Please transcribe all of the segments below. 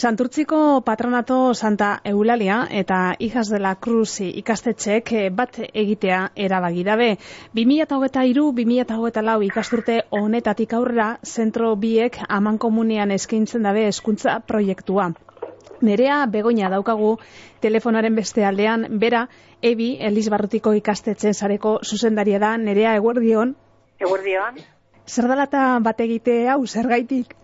Santurtziko patronato Santa Eulalia eta Hijas de la Cruz ikastetxek eh, bat egitea erabagi dabe. 2023-2024 ikasturte honetatik aurrera zentro biek aman komunean eskaintzen dabe hezkuntza proiektua. Nerea begoina daukagu telefonaren beste aldean, bera, ebi, Elizbarrutiko ikastetxen sareko zuzendaria da, nerea eguerdion. Eguerdion. Zer dalata bat egite hau, zer gaitik?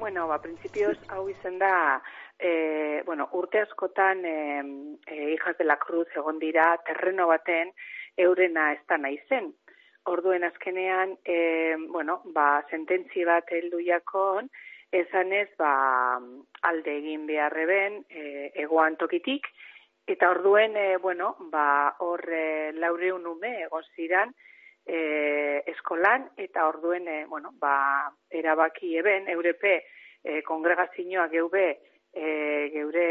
Bueno, ba, prinsipioz hau izen da, e, bueno, urte askotan e, e, hijas de la cruz egon dira terreno baten eurena ez da nahi zen. Orduen azkenean, e, bueno, ba, sententzi bat heldu jakon, ezanez, ba, alde egin beharreben, e, egoan tokitik, eta orduen, e, bueno, ba, hor e, laureun ume egon ziran, e, eskolan eta orduen e, bueno, ba, erabaki eben Europe e, kongregazioa geube e, geure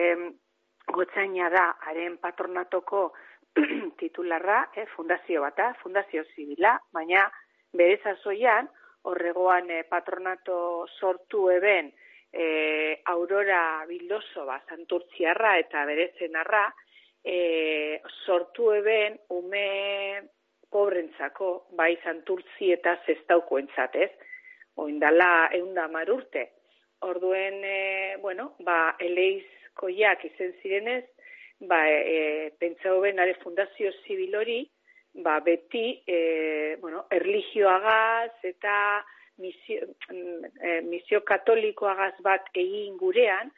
gotzaina da haren patronatoko titularra e, fundazio bata, fundazio zibila, baina bere zazoian horregoan e, patronato sortu eben e, Aurora Bildoso ba, santurtziarra eta bere zenarra e, sortu eben ume pobrentzako, bai santurtzi eta zestauko entzatez, oindala eunda marurte. Orduen, e, bueno, ba, eleizkoiak izen zirenez, ba, e, pentsa hoben are fundazio zibil hori, ba, beti, e, bueno, erligioagaz eta misio, e, misio katolikoagaz bat egin gurean,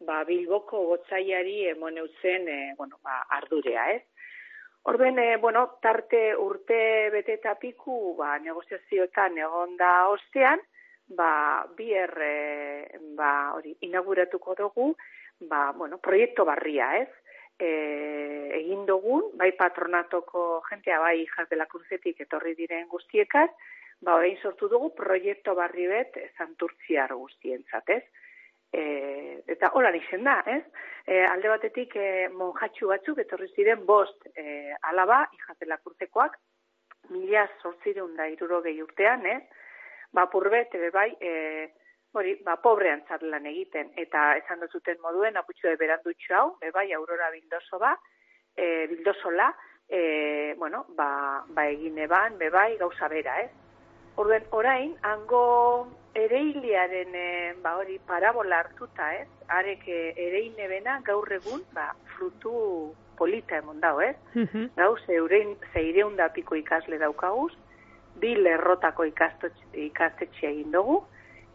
ba, bilboko gotzaiari emoneutzen, e, bueno, ba, ardurea, ez? Orben, e, bueno, tarte urte bete eta piku, ba, negoziazioetan egon da ostean, ba, bier, e, ba, hori, inauguratuko dugu, ba, bueno, proiektu barria, ez? E, egin dugun, bai patronatoko jentea, bai hijas de la cruzetik etorri diren guztiekaz, ba, orain sortu dugu proiektu barri bet santurtziar guztientzat, ez? E, eta hola izen da, ez? E, alde batetik e, monjatxu batzuk etorri ziren bost e, alaba, ijatela kurtekoak, mila sortzireun da iruro gehi urtean, ez? Ba, purbet, ebe bai, e, hori, ba, pobrean lan egiten, eta esan duzuten moduen, aputxo eberandutxo hau, be bai, aurora bildoso ba, e, bildosola, e, bueno, ba, ba egin eban, be bai, gauza bera, ez? Orden, orain, hango ereiliaren e, ba hori parabola hartuta, ez? Arek eh, ereine bena gaur egun, ba, frutu polita emon dao, ez? Mm -hmm. Gau, zeurein, zeireun da piko ikasle daukaguz, bi lerrotako ikastetxe egin dugu,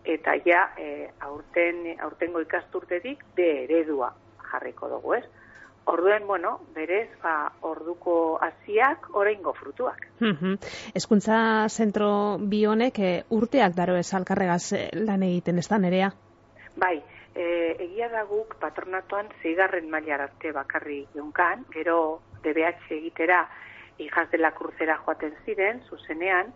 eta ja, e, aurten, aurtengo ikasturtetik, de eredua jarriko dugu, ez? Orduen, bueno, berez, ba, orduko hasiak oraingo frutuak. Eskuntza zentro bi honek e, urteak daro ez alkarregaz eh, lan egiten ez da, nerea? Bai, e, egia da guk patronatuan zigarren mailar arte bakarri jonkan, gero DBH egitera hijas de la crucera joaten ziren, zuzenean,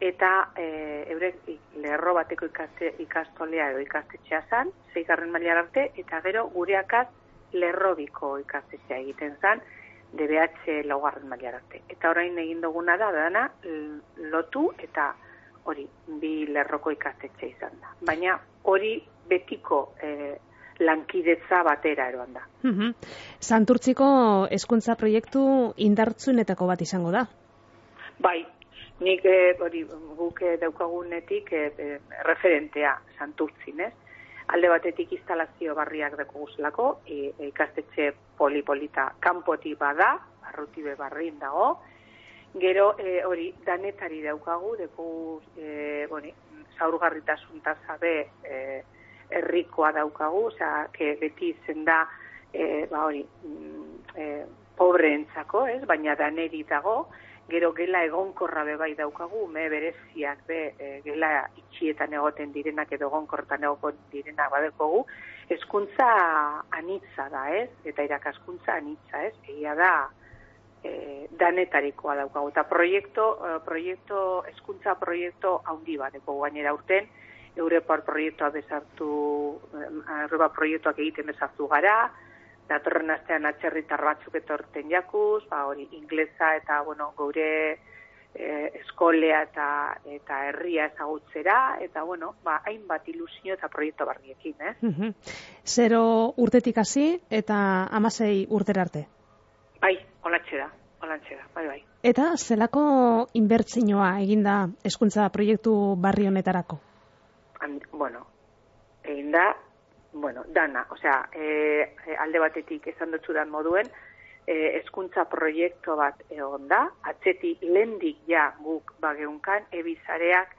eta e, eurek lerro bateko ikaste, ikastolea edo ikastetxea zan, zigarren mailar arte, eta gero gureakaz lerrobiko ikastetxea egiten zan, DBH laugarren mailar arte. Eta orain egin duguna da, dana, lotu eta hori, bi lerroko ikastetxe izan da. Baina hori betiko e, lankidetza batera eroan da. Santurtziko eskuntza proiektu indartzunetako bat izango da? Bai, nik e, hori guk e, daukagunetik e, referentea Santurtzin, ez? Alde batetik instalazio barriak deko guzlako, e, e, ikastetxe polipolita kanpoti bada, barruti be barrin dago, gero e, hori danetari daukagu, deko e, boni, zaurgarritasun zabe e, errikoa daukagu, oza, que beti zen da, e, ba hori, mm, e, pobreentzako, ez, baina daneri dago, gero gela egonkorra be bai daukagu, me bereziak be e, gela itxietan egoten direnak edo egonkortan egoten direnak badekogu, hezkuntza anitza da, ez? Eta irakaskuntza anitza, ez? Egia da e, danetarikoa daukagu. Eta proiektu, e, proiektu, hezkuntza proiektu handi badeko gainera urten, Europar proiektua bezartu, Europa proiektuak egiten bezartu gara, datorren astean atxerritar batzuk etorten jakuz, ba hori inglesa eta bueno, gure e, eskolea eta eta herria ezagutzera eta bueno, ba hainbat ilusio eta proiektu barriekin, eh? Mm Zero urtetik hasi eta amasei urtera arte. Bai, holatxe da, holatxe da, bai, bai. Eta zelako inbertsioa eginda hezkuntza proiektu barri honetarako? bueno, egin da, bueno, dana, osea, e, alde batetik esan dutzu moduen, e, eskuntza proiektu bat egon da, atzeti lendik ja guk bageunkan, ebizareak,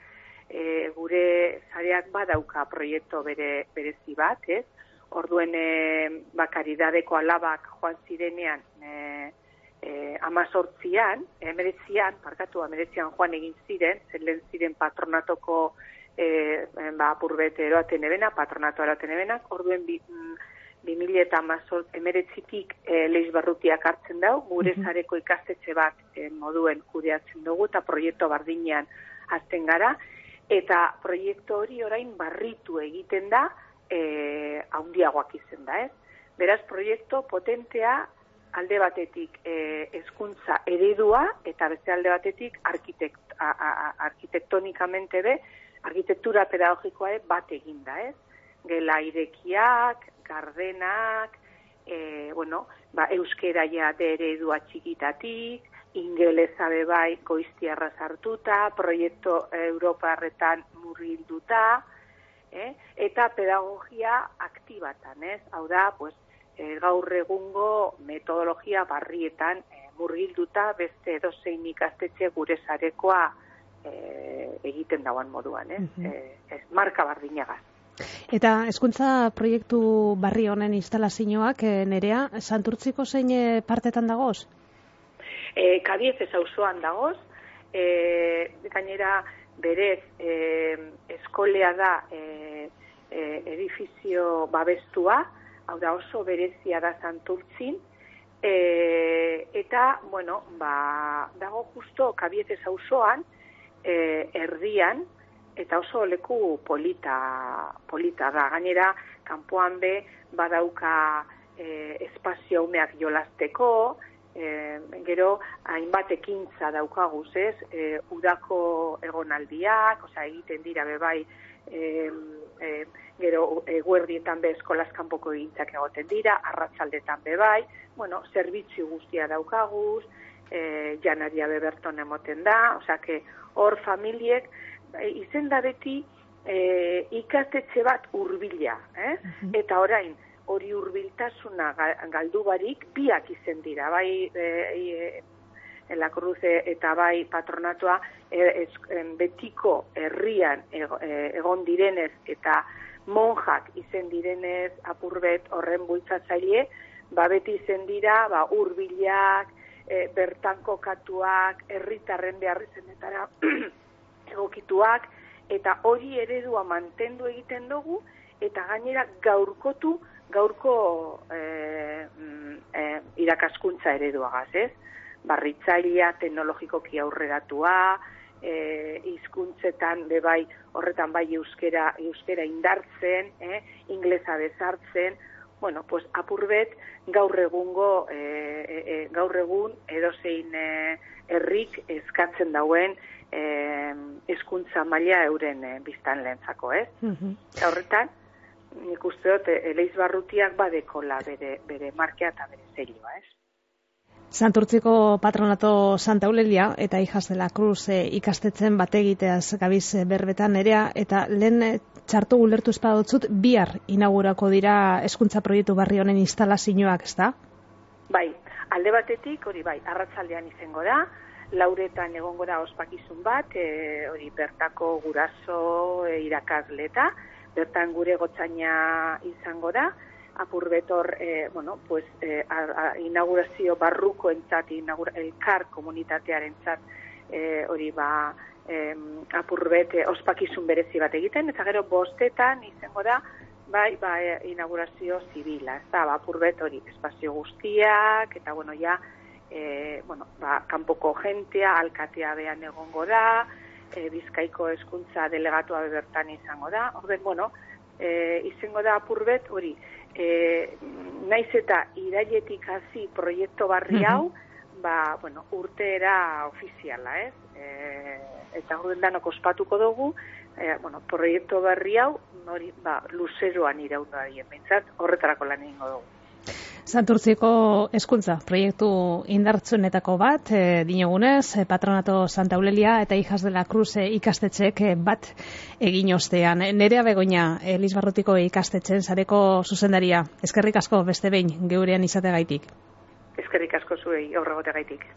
e, gure zareak badauka proiektu bere, berezi bat, ez? Orduen e, bakaridadeko alabak joan zirenean e, e, amazortzian, emeretzian, parkatu emeretzian joan egin ziren, zen ziren patronatoko e, ba, apurbete eroaten ebena, patronato eroaten ebena, orduen bi, mm, 2000 eta emeretzitik e, leiz barrutiak hartzen dau, gure zareko ikastetxe bat e, moduen kudeatzen dugu eta proiektu bardinean azten gara, eta proiektu hori orain barritu egiten da, e, haundiagoak izen da, ez? Beraz, proiektu potentea alde batetik e, eskuntza eredua eta beste alde batetik arkitekt, a, a, arkitektonikamente be, arkitektura pedagogikoa bat eginda, ez? Gela irekiak, gardenak, e, bueno, ba, euskera ja eredua txikitatik, ingeleza bai goiztiarra sartuta, proiektu Europa harretan murrilduta, eh? eta pedagogia aktibatan, ez? Hau da, pues, e, gaur egungo metodologia barrietan e, murgilduta beste edozein ikastetxe gure zarekoa e, egiten dauan moduan, ez? Mm ez marka bardinagaz. Eta hezkuntza proiektu barri honen instalazioak e, nerea santurtziko zein partetan dagoz? E, kabiez ez auzoan dagoz, e, gainera berez e, eskolea da e, e, edifizio babestua, hau da oso berezia da santurtzin, e, eta, bueno, ba, dago justo kabietez auzoan, e, erdian, eta oso leku polita, polita da. Gainera, kanpoan be, badauka e, espazio umeak jolasteko, e, gero, hainbat ekintza daukaguz, ez, e, udako egonaldiak, osea, egiten dira bebai, e, e, gero, eguerdietan be eskolaz kanpoko egintzak egoten dira, arratsaldetan bebai, bueno, zerbitzu guztia daukaguz, e, janaria beberton emoten da, osea, que hor familiek e, izen da beti e, ikastetxe bat urbila, eh? eta orain hori urbiltasuna galdu barik biak izen dira, bai e, e, la cruze eta bai patronatoa e, betiko herrian e, egon direnez eta monjak izen direnez apurbet horren bultzatzaile, ba beti izen dira ba, urbilak, e, bertan kokatuak, herritarren beharrizenetara egokituak, eta hori eredua mantendu egiten dugu, eta gainera gaurkotu, gaurko e, e, irakaskuntza ereduagaz, ez? Barritzailea, teknologikoki aurreratua, e, izkuntzetan bebai horretan bai euskera, euskera indartzen, eh? inglesa bezartzen, bueno, pues apurbet gaur egungo e, e, gaur egun edozein e, herrik eskatzen dauen e, hezkuntza maila euren e, biztan lehentzako, ez? Mm Horretan, nik uste dut, eleiz barrutiak badekola bere, bere markea eta bere zelioa, ez? Santurtziko patronato Santa Eulelia eta Hijas de la Cruz e, ikastetzen bategiteaz gabiz eh, berbetan nerea eta lehen eh, txartu ulertu espadotzut bihar inaugurako dira hezkuntza proiektu barri honen instalazioak, ezta? Bai, alde batetik hori bai, arratsaldean izango da, lauretan egongo da ospakizun bat, e, hori bertako guraso e, irakasleta, bertan gure gotzaina izango da, apurbetor, e, bueno, pues, e, a, a, inaugurazio barruko entzat, inaugura, elkar komunitatearen entzat, e, hori ba, e, apurbet ospakizun berezi bat egiten, eta gero bostetan izango da, bai, ba, e, inaugurazio zibila, ez da, ba, apurbet hori, espazio guztiak, eta bueno, ja, e, bueno, ba, kanpoko gentea, alkatea behan egongo da, e, bizkaiko eskuntza delegatua bertan izango da, orden, bueno, e, izango da apurbet hori, e, naiz eta irailetik hasi proiektu barri hau, ba, bueno, urteera ofiziala, ez? E, eta hori danok ospatuko dugu, e, bueno, proiektu berri hau, nori, ba, luzeroan iraun da horretarako lan egingo dugu. Santurtziko eskuntza proiektu indartsunetako bat, e, dinogunez, e, Patronato Santa Eulelia eta Hijas de la Cruz e, ikastetxek bat egin ostean. Nerea begoina, Elizbarrutiko ikastetxen zareko zuzendaria. Eskerrik asko beste behin geurean izate gaitik. Eskerrik asko zuei, aurregote gaitik.